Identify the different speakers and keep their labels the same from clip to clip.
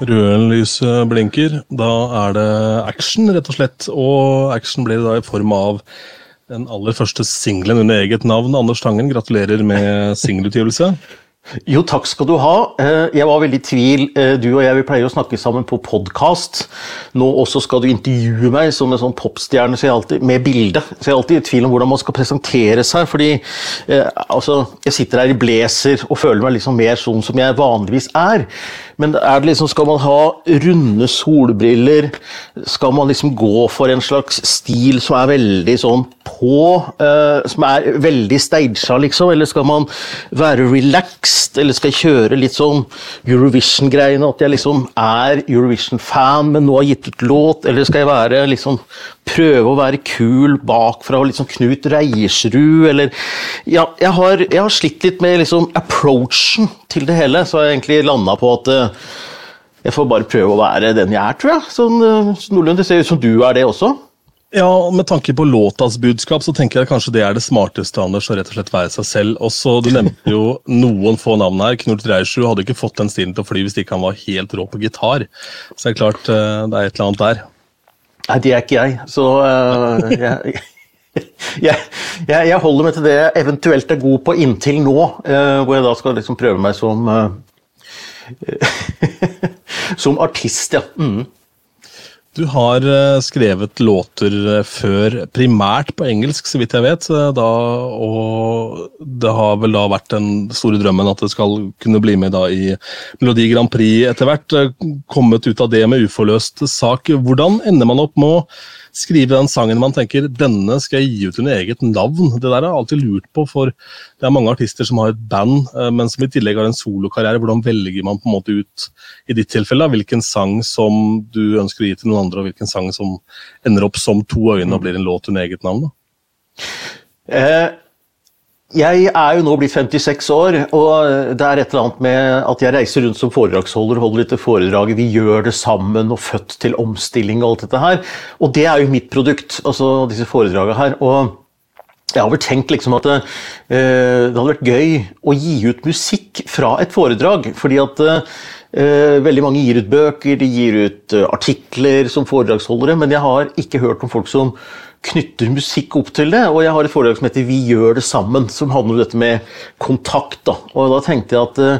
Speaker 1: Røde lyset blinker. Da er det action, rett og slett. Og action blir da i form av den aller første singelen under eget navn. Anders Tangen, gratulerer med singelutgivelse.
Speaker 2: Jo, takk skal du ha. Eh, jeg var veldig i tvil. Eh, du og jeg vi pleier å snakke sammen på podkast. Nå også skal du intervjue meg som en sånn popstjerne så jeg alltid, med bilde. Så jeg er alltid i tvil om hvordan man skal presentere seg. fordi eh, altså, jeg sitter her i blazer og føler meg liksom mer sånn som jeg vanligvis er. Men er det liksom, skal man ha runde solbriller? Skal man liksom gå for en slags stil som er veldig sånn på? Uh, som er veldig staged, liksom? Eller skal man være relaxed? Eller skal jeg kjøre litt sånn Eurovision-greiene? At jeg liksom er Eurovision-fan, men nå har gitt ut låt? Eller skal jeg være liksom prøve å være kul bakfra, liksom Knut Reiersrud, eller Ja, jeg har, jeg har slitt litt med liksom approachen til det hele, så har jeg egentlig landa på at uh, jeg får bare prøve å være den jeg er, tror jeg. Sånn uh, noenlunde. Det ser ut som du er det også.
Speaker 1: Ja, Med tanke på låtas budskap, så tenker jeg kanskje det er det smarteste, Anders, å rett og slett være seg selv. Også, Du nevnte jo noen få navn her. Knut Reiersrud hadde ikke fått den stilen til å fly hvis ikke han var helt rå på gitar. Så det er klart, uh, det er et eller annet der.
Speaker 2: Nei, det er ikke jeg. Så uh, jeg, jeg, jeg, holder meg til det jeg eventuelt er god på inntil nå, uh, hvor jeg da skal liksom prøve meg som uh, Som artist, ja. Mm.
Speaker 1: Du har skrevet låter før, primært på engelsk, så vidt jeg vet. Da, og det har vel da vært den store drømmen at det skal kunne bli med da i Melodi Grand Prix etter hvert. Kommet ut av det med uforløst sak. Hvordan ender man opp med å skrive den sangen man tenker denne skal jeg gi ut under eget navn. Det der har jeg alltid lurt på, for det er mange artister som har et band, eh, men som i tillegg har en solokarriere. Hvordan velger man på en måte ut, i ditt tilfelle, hvilken sang som du ønsker å gi til noen andre, og hvilken sang som ender opp som To øyne og blir en låt under eget navn? da?
Speaker 2: Eh, jeg er jo nå blitt 56 år, og det er et eller annet med at jeg reiser rundt som foredragsholder og holder dette foredraget 'Vi gjør det sammen' og 'Født til omstilling' og alt dette her. Og det er jo mitt produkt, altså disse foredragene her. og jeg har vel tenkt liksom at det, eh, det hadde vært gøy å gi ut musikk fra et foredrag. fordi at eh, veldig mange gir ut bøker, de gir ut eh, artikler som foredragsholdere, men jeg har ikke hørt om folk som knytter musikk opp til det. Og jeg har et foredrag som heter 'Vi gjør det sammen', som handler om dette med kontakt. Da. Og da tenkte jeg at uh,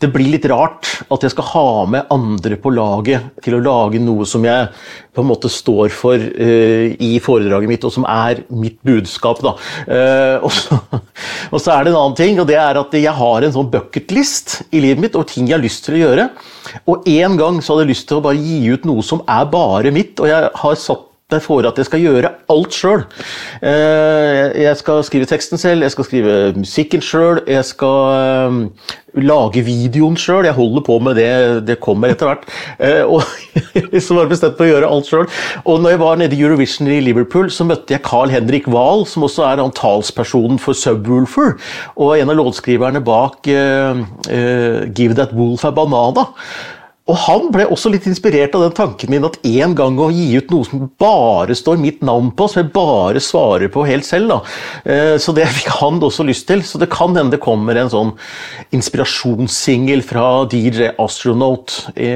Speaker 2: det blir litt rart at jeg skal ha med andre på laget til å lage noe som jeg på en måte står for uh, i foredraget mitt, og som er mitt budskap. Da. Uh, og, så, og, så, er det en annen ting, og det er at jeg har en sånn bucketlist i livet mitt og ting jeg har lyst til å gjøre. Og en gang så hadde jeg lyst til å bare gi ut noe som er bare mitt, og jeg har satt der får at jeg skal gjøre alt sjøl. Eh, jeg skal skrive teksten selv, jeg skal skrive musikken sjøl, jeg skal eh, lage videoen sjøl. Jeg holder på med det, det kommer etter hvert. Eh, og jeg var bestemt på å gjøre alt sjøl. Og når jeg var nede i Eurovision i Liverpool, så møtte jeg Carl Henrik Wahl, som også er talspersonen for Subwoolfer, og en av låtskriverne bak uh, uh, Give That Wolf a Banana. Og han ble også litt inspirert av den tanken min at en gang å gi ut noe som bare står mitt navn på, som jeg bare svarer på helt selv. da. Eh, så det fikk han også lyst til. Så det kan hende det kommer en sånn inspirasjonssingel fra DJ Astronaut i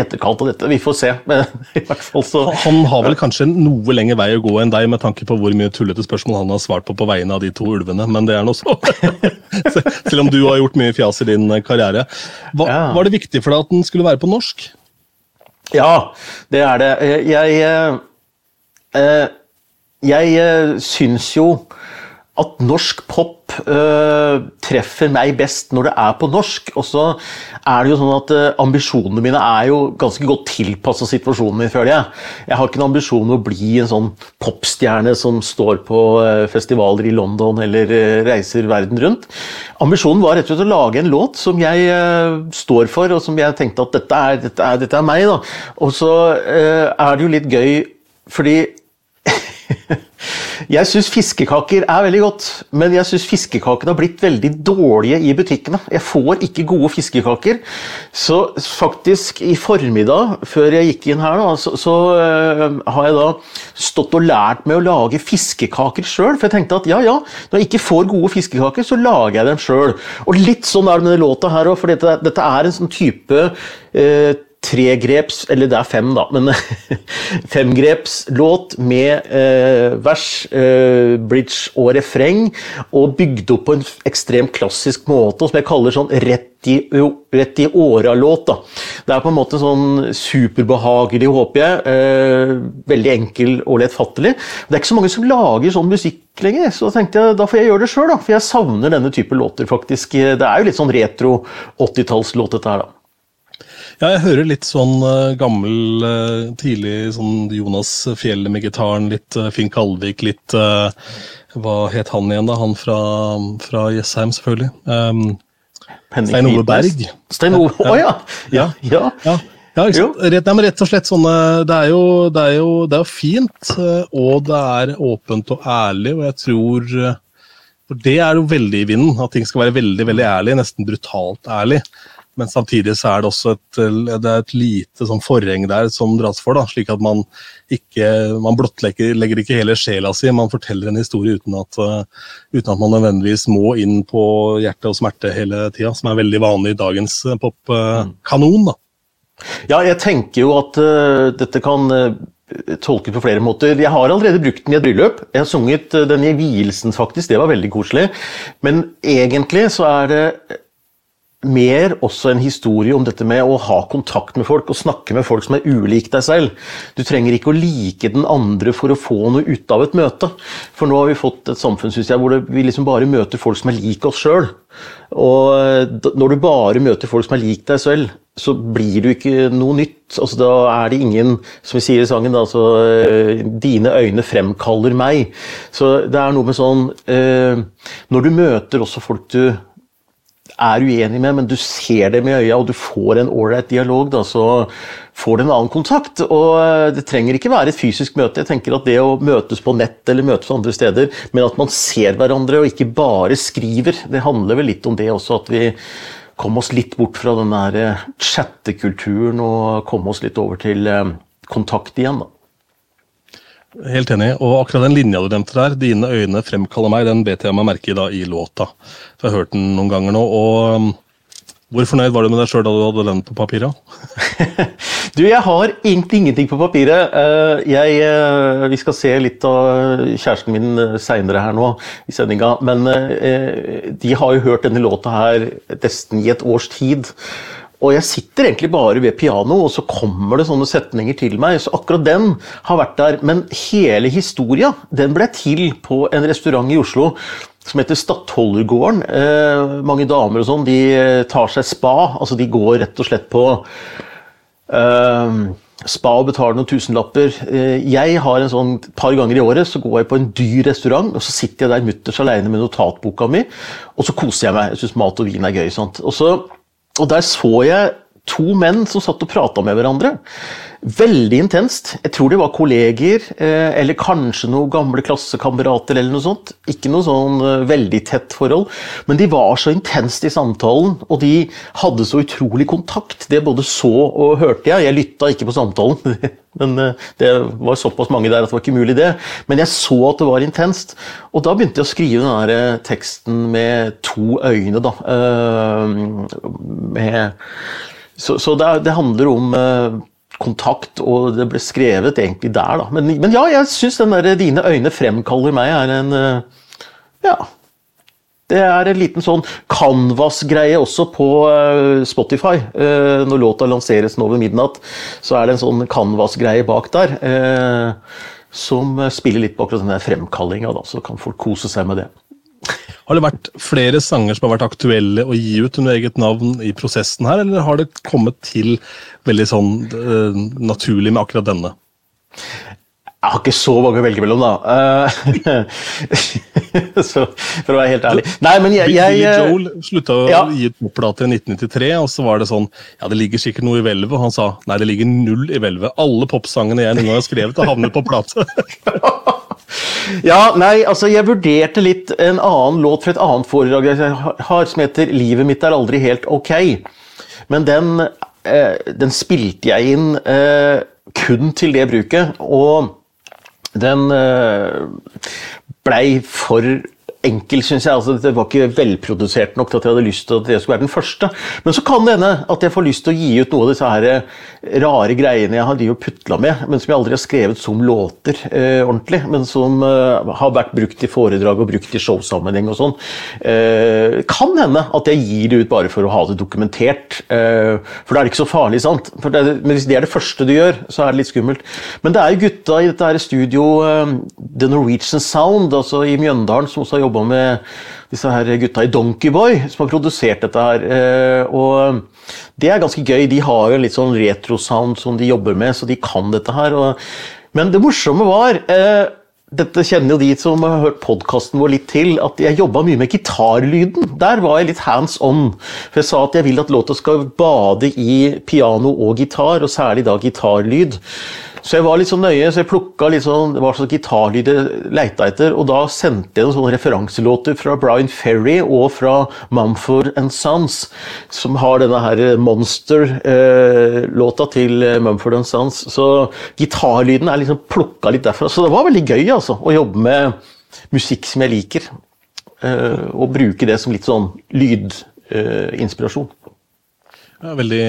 Speaker 2: etterkant av dette. Vi får se. Men i hvert fall så...
Speaker 1: Han har vel kanskje noe lengre vei å gå enn deg, med tanke på hvor mye tullete spørsmål han har svart på på vegne av de to ulvene, men det er nå så. Selv om du har gjort mye fjas i din karriere. Hva. Var det viktig for deg at den skulle være på norsk?
Speaker 2: Ja, det er det. Jeg Jeg, eh, jeg eh, syns jo at norsk pop treffer meg best når det er på norsk. Og så er det jo sånn at uh, ambisjonene mine er jo ganske godt tilpassa situasjonen min, føler jeg. Jeg har ikke en ambisjon om å bli en sånn popstjerne som står på uh, festivaler i London eller reiser verden rundt. Ambisjonen var rett og slett å lage en låt som jeg står for, og som jeg tenkte at dette er, dette er, dette er meg. da. Og så er det jo litt gøy, fordi Jeg syns fiskekaker er veldig godt, men jeg syns fiskekakene har blitt veldig dårlige i butikkene. Jeg får ikke gode fiskekaker. Så faktisk i formiddag, før jeg gikk inn her, da, så, så uh, har jeg da stått og lært meg å lage fiskekaker sjøl. For jeg tenkte at ja, ja, når jeg ikke får gode fiskekaker, så lager jeg dem sjøl. Og litt sånn er det med denne låta her òg, for dette, dette, er en sånn type uh, tregreps, eller det er fem, da, men femgrepslåt med eh, vers, eh, bridge og refreng, og bygd opp på en ekstremt klassisk måte, som jeg kaller sånn rett i, i åra-låt. Det er på en måte sånn superbehagelig, håper jeg. Eh, veldig enkel og lettfattelig. Det er ikke så mange som lager sånn musikk lenger, så tenkte jeg da får jeg gjøre det sjøl, for jeg savner denne type låter, faktisk. Det er jo litt sånn retro 80-tallslåt, dette her, da.
Speaker 1: Ja, jeg hører litt sånn uh, gammel, uh, tidlig sånn Jonas Fjell med gitaren, litt uh, Finn Kalvik, litt Hva het han igjen, da? Han fra, fra Jessheim, selvfølgelig. Um, Stein Ove Berg.
Speaker 2: Stein Ove, Å ja. ja. ja. ja.
Speaker 1: Ja, rett, nei, rett, og slett sånne det er, jo, det, er jo, det er jo fint, og det er åpent og ærlig, og jeg tror For det er jo veldig i vinden, at ting skal være veldig veldig ærlig, nesten brutalt ærlig. Men samtidig så er det også et, det et lite sånn forheng der som dras for. da, Slik at man ikke man blottlegger ikke hele sjela si, man forteller en historie uten at, uh, uten at man nødvendigvis må inn på hjerte og smerte hele tida, som er veldig vanlig i dagens uh, popkanon. da.
Speaker 2: ja, jeg tenker jo at uh, dette kan tolkes på flere måter. Jeg har allerede brukt den i et bryllup. Jeg har sunget den i vielsen, faktisk. Det var veldig koselig. Men egentlig så er det mer også en historie om dette med å ha kontakt med folk og snakke med folk som er ulik deg selv. Du trenger ikke å like den andre for å få noe ut av et møte. For nå har vi fått et samfunn synes jeg, hvor vi liksom bare møter folk som er lik oss sjøl. Og når du bare møter folk som er lik deg selv, så blir du ikke noe nytt. Altså, da er det ingen, som vi sier i sangen, da, altså, dine øyne fremkaller meg. Så det er noe med sånn eh, Når du møter også folk du er uenig med, men du ser dem i øya og du får en ålreit dialog, da, så får du en annen kontakt. Og eh, det trenger ikke være et fysisk møte. Jeg tenker at Det å møtes på nett eller møtes andre steder, men at man ser hverandre og ikke bare skriver, det handler vel litt om det også. At vi kom oss litt bort fra den der eh, chattekulturen og kom oss litt over til eh, kontakt igjen. da.
Speaker 1: Helt enig. Og akkurat den linja du nevnte der, 'Dine øyne fremkaller meg', den bet jeg meg merke i da i låta. For jeg har hørt den noen ganger nå. og um, Hvor fornøyd var du med deg sjøl da du hadde den på papiret?
Speaker 2: du, jeg har egentlig ingenting på papiret. Eh, jeg, eh, vi skal se litt av kjæresten min eh, seinere her nå i sendinga. Men de har jo hørt denne låta her nesten i et års tid. Og jeg sitter egentlig bare ved piano, og så kommer det sånne setninger til meg. Så akkurat den har vært der. Men hele historia den ble til på en restaurant i Oslo som heter Stadholdergården. Eh, mange damer og sånn, de tar seg spa. Altså de går rett og slett på eh, spa og betaler noen tusenlapper. Eh, jeg har en sånn par ganger i året så går jeg på en dyr restaurant, og så sitter jeg der mutters alene med notatboka mi, og så koser jeg meg. Jeg syns mat og vin er gøy. Sant? Og så og der så jeg to menn som satt og prata med hverandre. Veldig intenst. Jeg tror de var kolleger, eh, eller kanskje noen gamle klassekamerater eller noe sånt. Ikke noe sånn eh, veldig tett forhold, men de var så intenst i samtalen, og de hadde så utrolig kontakt. Det både så og hørte jeg. Jeg lytta ikke på samtalen, men eh, det var såpass mange der at det var ikke mulig, det. Men jeg så at det var intenst, og da begynte jeg å skrive den der teksten med to øyne, da. Med så, så det, det, handler om uh, kontakt, og det ble skrevet egentlig der, da. Men, men ja, jeg syns den derre 'Dine øyne fremkaller meg' er en uh, Ja. Det er en liten sånn canvas-greie også på uh, Spotify. når låta lanseres nå ved midnatt, så er det en sånn canvas-greie bak der. som spiller litt på akkurat den fremkallinga, så kan folk kose seg med det.
Speaker 1: Har det vært flere sanger som har vært aktuelle å gi ut under eget navn i prosessen her, eller har det kommet til veldig sånn uh, naturlig med akkurat denne?
Speaker 2: Jeg har ikke så mange å velge mellom, da. Eh, så, for å være helt ærlig. Nei, men jeg, jeg
Speaker 1: eh, Joel slutta å ja. gi ut plater i 1993, og så var det sånn Ja, det ligger sikkert noe i hvelvet. Og han sa nei, det ligger null i hvelvet. Alle popsangene jeg noen gang har skrevet, har havnet på plate.
Speaker 2: ja, nei, altså jeg vurderte litt en annen låt fra et annet foredrag jeg har, som heter 'Livet mitt er aldri helt ok'. Men den, eh, den spilte jeg inn eh, kun til det bruket, og den eh, blei for enkel, syns jeg. Altså, det var ikke velprodusert nok til at jeg hadde lyst til at det skulle være den første. Men så kan det hende at jeg får lyst til å gi ut noe av disse her eh, rare greiene jeg har putla med, men som jeg aldri har skrevet som låter eh, ordentlig, men som eh, har vært brukt i foredrag og brukt i showsammenheng og sånn. Eh, kan hende at jeg gir det ut bare for å ha det dokumentert. Eh, for da er det ikke så farlig, sant? Det, men hvis det er det første du gjør, så er det litt skummelt. Men det er jo gutta i dette her studio, eh, The Norwegian Sound, altså i Mjøndalen, som også har jobba med disse her gutta i Donkeyboy, som har produsert dette her. Eh, og det er ganske gøy. De har jo en litt sånn retro-sound som de jobber med, så de kan dette her. men det morsomme var eh, dette kjenner jo de som har hørt podkasten vår litt til, at jeg jobba mye med gitarlyden. Der var jeg litt hands on. For jeg sa at jeg vil at låta skal bade i piano og gitar, og særlig da gitarlyd. Så jeg var litt sånn nøye, så jeg plukka litt sånn, hva slags gitarlyd jeg leita etter. Og da sendte jeg noen sånne referanselåter fra Brian Ferry og fra Mumford Sons, som har denne her Monster-låta til Mumford Sons. Så gitarlyden er liksom plukka litt derfra. Så det var veldig gøy altså, å jobbe med musikk som jeg liker. Eh, og bruke det som litt sånn lydinspirasjon.
Speaker 1: Ja, veldig,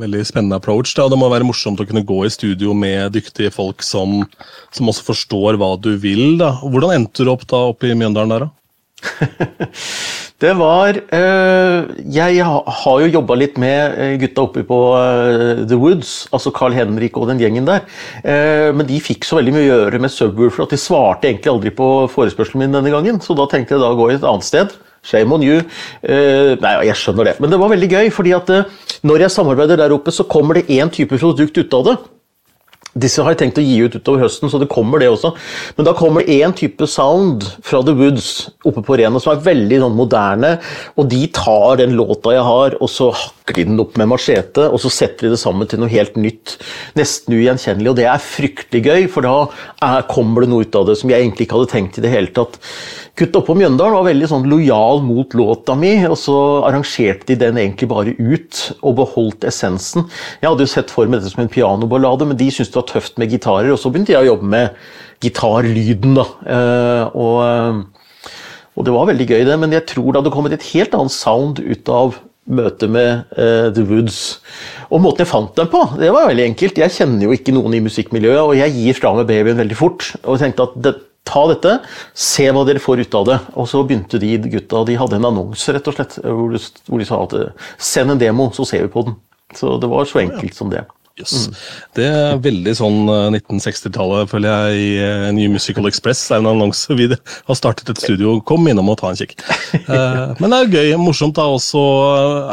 Speaker 1: veldig, spennende approach. Da. Det må være morsomt å kunne gå i studio med dyktige folk som, som også forstår hva du vil. Da. Hvordan endte du opp da oppe i Mjøndalen der,
Speaker 2: da? det var øh, Jeg har jo jobba litt med eh, gutta oppe på øh, The Woods, altså Carl Henrik og den gjengen der. Uh, men de fikk så veldig mye å gjøre med Subwoolfer at de svarte egentlig aldri på forespørselen min denne gangen. Så da tenkte jeg da å gå et annet sted. Shame on you. Uh, nei, jeg skjønner det. Men det var veldig gøy, fordi at uh, når jeg samarbeider der oppe, så kommer det én type produkt ut av det. Disse har jeg tenkt å gi ut utover høsten, så det kommer det også. Men da kommer det én type sound fra The Woods oppe på Rena som er veldig sånn moderne. Og de tar den låta jeg har, og så hakker de den opp med machete, og så setter de det sammen til noe helt nytt. Nesten ugjenkjennelig. Og det er fryktelig gøy, for da er, kommer det noe ut av det som jeg egentlig ikke hadde tenkt i det hele tatt. Kutt oppå Mjøndalen var veldig sånn lojal mot låta mi, og så arrangerte de den egentlig bare ut og beholdt essensen. Jeg hadde jo sett for meg dette som en pianoballade, men de syntes det var tøft med gitarer, og så begynte jeg å jobbe med gitarlyden, da. Eh, og, eh, og, det var veldig gøy, det, men jeg tror det hadde kommet et helt annet sound ut av møtet med uh, The Woods. Og måten jeg fant dem på, det var veldig enkelt. Jeg kjenner jo ikke noen i musikkmiljøet, og jeg gir fra meg babyen veldig fort. Og tenkte at det, ta dette, se hva dere får ut av det. Og så begynte de gutta de hadde en annonse rett og slett, hvor de, hvor de sa at send en demo, så ser vi på den. Så det var så enkelt som det.
Speaker 1: Yes. Mm. Det er veldig sånn 1960-tallet, eh, føler jeg, i uh, New Musical Express. Er en annonse vi har startet et studio. Kom innom og ta en kikk. Uh, men det er gøy. Morsomt da også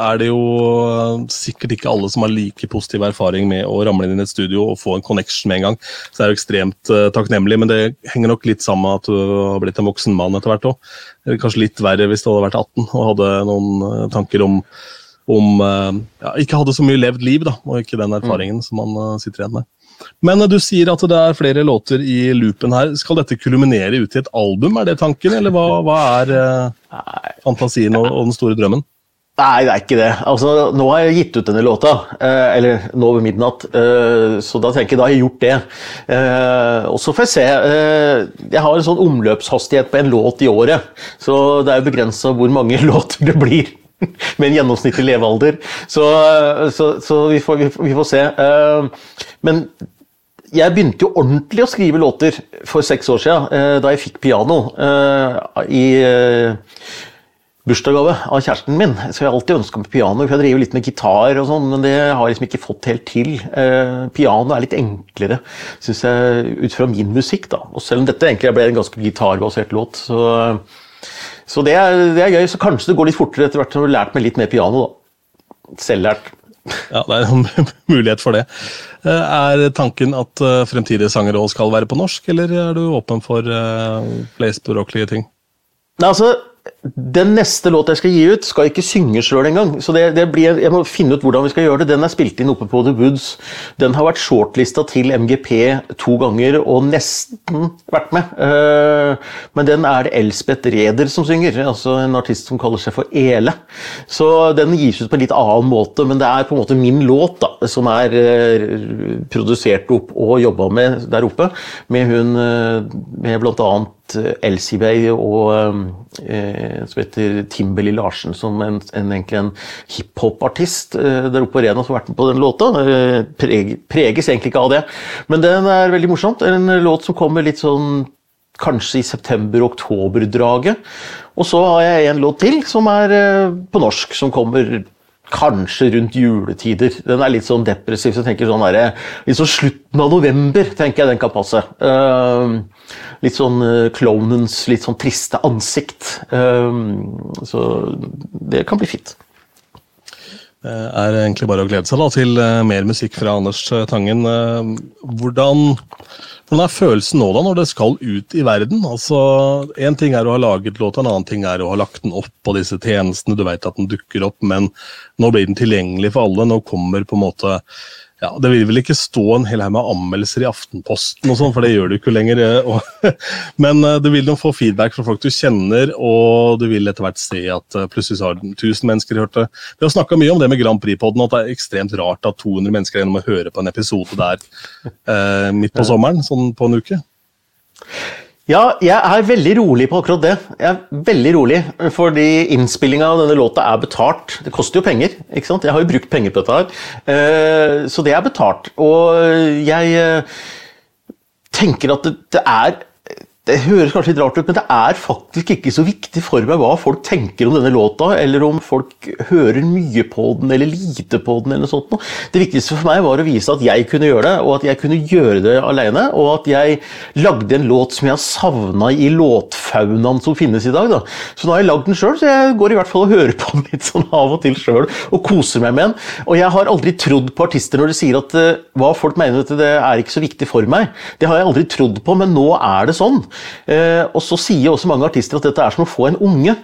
Speaker 1: er det jo sikkert ikke alle som har like positiv erfaring med å ramle inn i et studio og få en connection med en gang. Så det er jo ekstremt takknemlig, men det henger nok litt sammen med at du har blitt en voksen mann etter hvert òg. Kanskje litt verre hvis du hadde vært 18 og hadde noen tanker om om eh, ja, Ikke hadde så mye levd liv, da, og ikke den erfaringen mm. som man uh, sitter igjen med. Men uh, du sier at det er flere låter i loopen her. Skal dette kulminere ut i et album, er det tanken? Eller hva, hva er uh, fantasien og, og, den store drømmen?
Speaker 2: Nei, det er ikke det. Altså, nå har jeg gitt ut denne låta, eh, eller nå ved midnatt, eh, så da tenker jeg da har jeg gjort det. Eh, og så får jeg se. jeg har en sånn omløpshastighet på en låt i året, så det er jo begrensa hvor mange låter det blir. med en gjennomsnittlig levealder. Så, så, så vi, får, vi, vi, får, se. Eh, men jeg begynte jo ordentlig å skrive låter for seks år siden, eh, da jeg fikk piano eh, i bursdagsgave av kjæresten min. Så jeg har alltid ønska meg piano. for Jeg driver litt med gitar, og sånn, men det har jeg liksom ikke fått helt til. piano er litt enklere, syns jeg, ut fra min musikk. da. Og selv om dette egentlig ble en ganske gitarbasert låt, så så det er, det er, gøy. Så kanskje det går litt fortere etter hvert når du har lært meg litt mer piano. da. Selvlært.
Speaker 1: Ja, det er en mulighet for det. Eh, er tanken at eh, fremtidige sangere òg skal være på norsk, eller er du åpen for uh, flerspråklige ting?
Speaker 2: Nei, altså, den neste låta jeg skal gi ut, skal ikke synges sjøl engang. Så det, det blir, jeg må finne ut hvordan vi skal gjøre det. Den er spilt inn oppe på The Woods. Den har vært shortlista til MGP to ganger og nesten vært med. Uh, men den er det Elspeth Reder som synger, altså en artist som kaller seg for Ele. Så den gis ut på en litt annen måte, men det er på en måte min låt da, som er uh, produsert opp og jobba med der oppe, med hun uh, med blant annet Elsibey og eh, som heter Timberley Larsen, som en, en, egentlig en hiphop-artist eh, der oppe på Rena som har vært med på den låta. Eh, preg, preges egentlig ikke av det, men den er veldig morsomt. En låt som kommer litt sånn kanskje i september-oktober-draget. Og så har jeg en låt til som er eh, på norsk, som kommer kanskje rundt juletider. Den er litt sånn depressiv, så tenker sånn der, litt sånn slutten av november tenker jeg den kan passe. Uh, litt sånn uh, klovnens litt sånn triste ansikt. Uh, så det kan bli fint.
Speaker 1: Det er egentlig bare å glede seg da, til mer musikk fra Anders Tangen. Hvordan hvordan er følelsen nå da, når det skal ut i verden? Altså, Én ting er å ha laget låta, en annen ting er å ha lagt den opp på disse tjenestene. Du vet at den dukker opp, men nå blir den tilgjengelig for alle. Nå kommer på en måte ja, Det vil vel ikke stå en hel haug med anmeldelser i Aftenposten, og sånn, for det gjør du ikke lenger. Eh, men eh, du vil nok få feedback fra folk du kjenner, og du vil etter hvert se at eh, plutselig så har 1000 mennesker hørt det. Vi har snakka mye om det med Grand Prix-poden, at det er ekstremt rart at 200 mennesker er gjennom å høre på en episode der eh, midt på sommeren, sånn på en uke.
Speaker 2: Ja, jeg er veldig rolig på akkurat det. Jeg er veldig rolig, Fordi innspillinga av denne låta er betalt. Det koster jo penger. ikke sant? Jeg har jo brukt penger på dette her. Eh, så det er betalt. Og jeg eh, tenker at det er det høres kanskje litt rart ut, men det er faktisk ikke så viktig for meg hva folk tenker om denne låta, eller om folk hører mye på den eller lite på den. eller noe sånt. Det viktigste for meg var å vise at jeg kunne gjøre det, og at jeg kunne gjøre det alene. Og at jeg lagde en låt som jeg har savna i låtfaunaen som finnes i dag. Da. Så nå har jeg lagd den sjøl, så jeg går i hvert fall og hører på den litt sånn av og til sjøl og koser meg med den. Og jeg har aldri trodd på artister når de sier at uh, hva folk mener, det er ikke så viktig for meg. Det har jeg aldri trodd på, men nå er det sånn. Eh, og så sier også mange artister at dette er som å få en unge.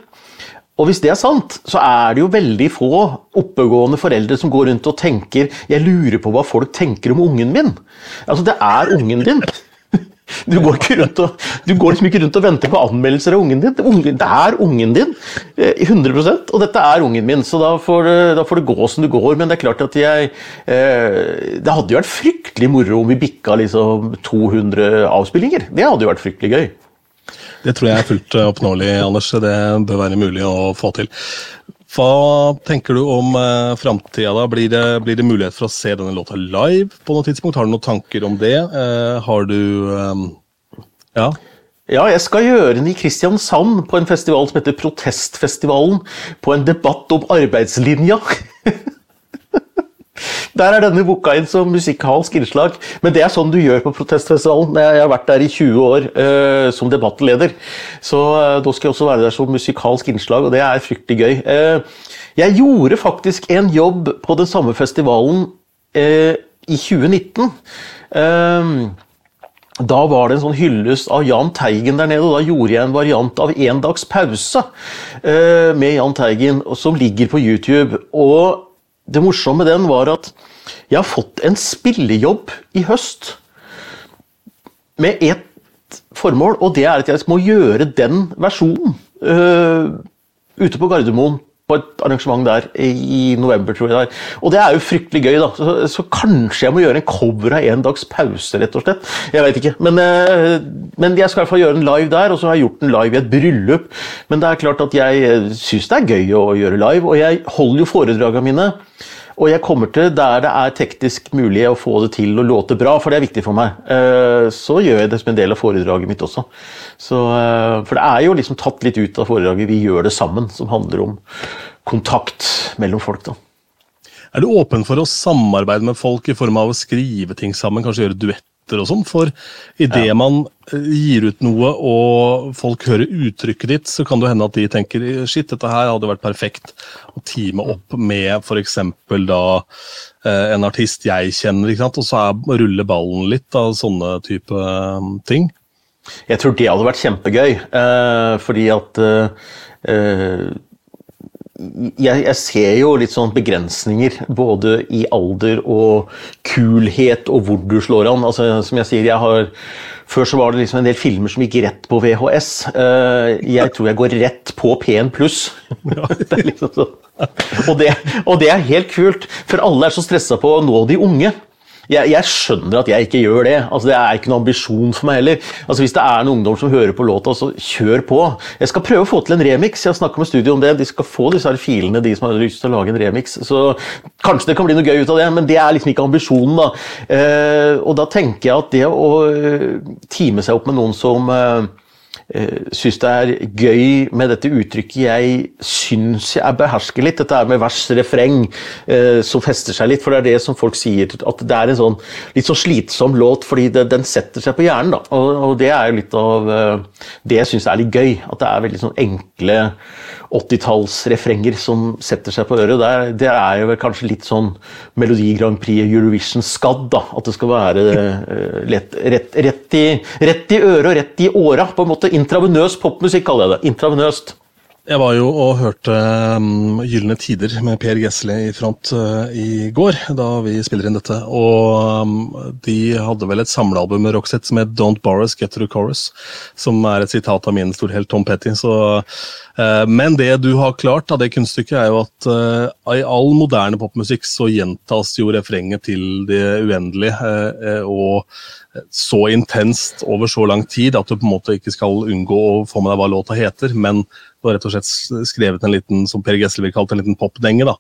Speaker 2: Og hvis det er sant, så er det jo veldig få oppegående foreldre som går rundt og tenker 'jeg lurer på hva folk tenker om ungen min'. Altså, det er ungen din. Du går, og, du går, liksom ikke rundt og venter på anmeldelser av ungen din. Det er ungen din, 100 eh, og dette er ungen min, så da får, det, da får, det, gå som det går. Men det er klart at jeg eh, Det hadde jo vært fryktelig moro om vi bikka liksom 200 avspillinger. Det hadde jo vært fryktelig gøy.
Speaker 1: Det tror jeg er fullt oppnåelig, Anders. Det bør være mulig å få til. Hva tenker du om eh, framtida? Blir, blir, det mulighet for å se denne låta live på noe tidspunkt? Har du noen tanker om det? Eh, har du eh, Ja?
Speaker 2: Ja, jeg skal gjøre den i Kristiansand, på en festival som heter Protestfestivalen. På en debatt om arbeidslinja. Der er denne booka inn som musikalsk innslag. Men det er sånn du gjør på protestfestivalen. Jeg har vært der i 20 år uh, som debattleder. Så uh, da skal jeg også være der som musikalsk innslag, og det er fryktelig gøy. Uh, jeg gjorde faktisk en jobb på den samme festivalen i 2019. Da var det en sånn hyllest av Jahn Teigen der nede, og da gjorde jeg en variant av En dags pause med Jahn Teigen, som ligger på YouTube. Og det morsomme med den var at jeg har fått en spillejobb i høst med ett formål, og det er at jeg må gjøre den versjonen uh, ute på Gardermoen på et arrangement der i november, tror jeg det er. Og det er jo fryktelig gøy, da. Så, så, kanskje jeg må gjøre en cover av en dags pause, rett og slett. Jeg vet ikke. Men, uh, men jeg skal i hvert fall gjøre den live der, og så har jeg gjort den live i et bryllup. Men det er klart at jeg syns det er gøy å gjøre live, og jeg holder jo foredragene mine. Og jeg kommer til der det er teknisk mulig å få det til å låte bra, for det er viktig for meg. Eh, så gjør jeg det som en del av foredraget mitt også. Så, eh, for det er jo liksom tatt litt ut av foredraget 'Vi gjør det sammen', som handler om kontakt mellom folk. da.
Speaker 1: Er du åpen for å samarbeide med folk i form av å skrive ting sammen, kanskje gjøre duetter og sånn. For idet ja. man gir ut noe og folk hører uttrykket ditt, så kan det hende at de tenker shit, dette her hadde vært perfekt å teame opp med f.eks. da eh, en artist jeg kjenner, ikke sant? og så er, ruller ballen litt av sånne type eh, ting.
Speaker 2: Jeg tror det hadde vært kjempegøy, fordi at jeg, jeg, ser jo litt sånn begrensninger, både i alder og kulhet og hvor du slår an. Altså, som jeg sier, jeg har Før så var det liksom en del filmer som gikk rett på VHS. Eh, jeg tror jeg går rett på P1 pluss. liksom sånn. og, det, og det er helt kult, for alle er så stressa på å nå de unge jeg, jeg, skjønner at jeg ikke gjør det. Altså, det er ikke noen ambisjon for meg heller. Altså, hvis det er noen ungdom som hører på låta, så kjør på. Jeg skal prøve å få til en remix. Jeg har snakka med studio om det. De skal få disse her filene, de som har lyst til å lage en remix. Så kanskje det kan bli noe gøy ut av det, men det er liksom ikke ambisjonen. da. Eh, og da tenker jeg at det å uh, time seg opp med noen som Eh, syns det er gøy med dette uttrykket jeg syns jeg behersker litt. Dette er med vers, refreng, eh, som fester seg litt. For det er det som folk sier, at det er en sånn litt så slitsom låt fordi det, den setter seg på hjernen. da, og, og, det er jo litt av eh, det jeg syns er litt gøy. At det er veldig sånn enkle 80-tallsrefrenger som setter seg på øret. Der, det er jo kanskje litt sånn Melodi Grand Prix Eurovision-skadd. da, At det skal være uh, lett, rett, rett, i, rett i øret og rett i åra. på en måte Intravenøs popmusikk, kaller jeg det. Intravenøst.
Speaker 1: Jeg var jo og hørte um, Gylne tider med Per Gessle i front uh, i går, da vi spiller inn dette. Og um, de hadde vel et samlealbum med Roxette som het Don't Borrow Get to the Chorus, som er et sitat av min storhelt Tom Petty. Så, uh, men det du har klart av det kunststykket, er jo at uh, i all moderne popmusikk så gjentas jo refrenget til det uendelige. og så intenst over så lang tid at du på en måte ikke skal unngå å få med deg hva låta heter, men har rett og slett skrevet en liten som Per Gessle vil kalle en liten popdenge. da,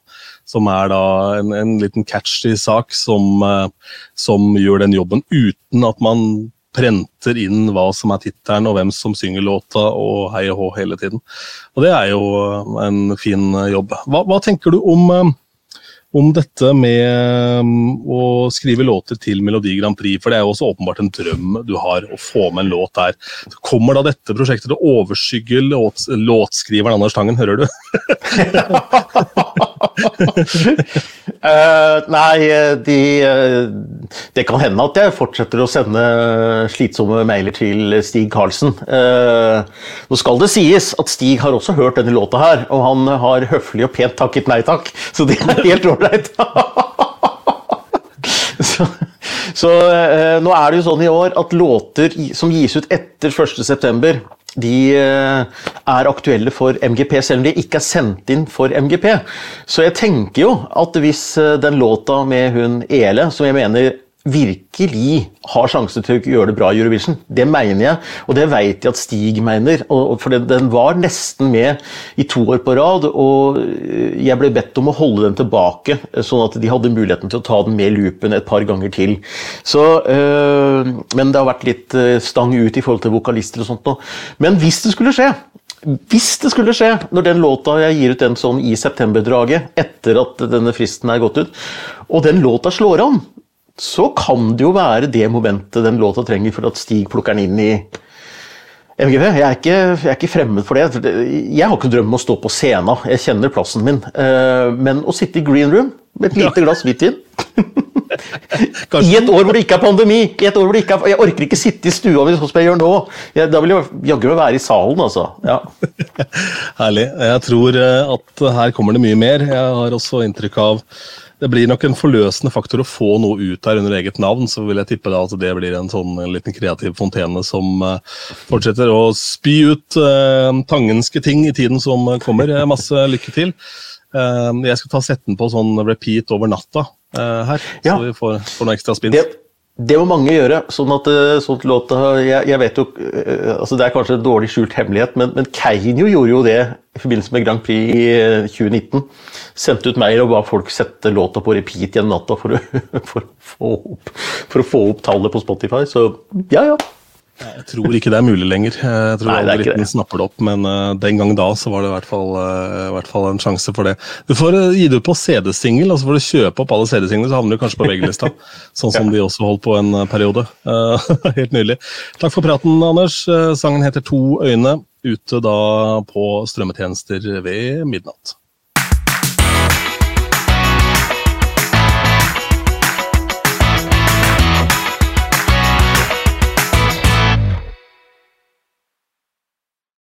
Speaker 1: Som er da en, en liten catchy sak som, uh, som, gjør den jobben uten at man prenter inn hva som er tittelen og hvem som synger låta og hei og hå hele tiden. Og det er jo en fin jobb. Hva, hva tenker du om om dette med um, å skrive låter til Melodi Grand Prix, for det er jo også åpenbart en drøm du har å få med en låt der. Kommer da dette prosjektet til å overskygge låt, låtskriveren Anders Tangen, hører du?
Speaker 2: uh, nei, de, uh, det kan hende at jeg fortsetter å sende slitsomme mailer til Stig Karlsen. Uh, nå skal det sies at Stig har også hørt denne låta her, og han har høflig og pent takket nei takk, så det er helt ålreit. så, så nå er det jo sånn i år at låter som gis ut etter 1.9 de eh, er aktuelle for MGP, selv om de ikke er sendt inn for MGP. Så jeg tenker jo at hvis eh, den låta med hun Ele, som jeg mener virkelig har sjanse til å gjøre det bra i Eurovision. Det mener jeg, og det vet jeg at Stig mener. For den var nesten med i to år på rad, og jeg ble bedt om å holde den tilbake, sånn at de hadde muligheten til å ta den med loopen et par ganger til. Så, øh, men det har vært litt stang ut i forhold til vokalister og sånt nå. Men hvis det skulle skje, hvis det skulle skje, når den låta jeg gir ut den sånn i septemberdraget, etter at denne fristen er gått ut, og den låta slår an, så kan det jo være det momentet den låta trenger for at Stig plukker den inn i MGP. Jeg er, ikke, jeg er ikke fremmed for det. Jeg har ikke drøm om å stå på scenen, jeg kjenner plassen min. Eh, men å sitte i green room med et lite glass hvitvin I et år hvor det ikke er pandemi! i et år hvor det ikke er, Jeg orker ikke sitte i stua mi sånn som jeg gjør nå. Jeg, da vil jeg jaggu meg være i salen, altså. Ja.
Speaker 1: Herlig. Jeg tror eh, at her kommer det mye mer. Jeg har også inntrykk av det blir nok en forløsende faktor å få noe ut her under eget navn. Så vil jeg tippe da at det blir en sånn en liten kreativ fontene som uh, fortsetter å spy ut uh, tangenske ting i tiden som kommer. Masse lykke til. Uh, jeg skal ta setten på sånn repeat over natta her, ja. så vi får, får noe ekstra spinn.
Speaker 2: Det det må mange gjøre. sånn at, sånt låt, jeg, jeg, vet jo, altså Det er kanskje en dårlig skjult hemmelighet, men, men Keiino gjorde jo det i forbindelse med Grand Prix i 2019. Sendte ut mail og ba folk sette låta på repeat gjennom natta for, for, for, for, å få opp tallet på Spotify. Så ja, ja.
Speaker 1: Jeg tror ikke det er mulig lenger. Jeg tror Nei, algoritmen snapper det opp, men uh, den gang da så var det i hvert, fall, uh, i hvert fall en sjanse for det. Du får uh, gi det ut på CD-singel, og så får du kjøpe opp alle CD-singlene, så havner du kanskje på VG-lista. sånn som de også holdt på en periode. helt nydelig. Takk for praten, Anders. sangen heter To øyne, ute da på strømmetjenester ved midnatt.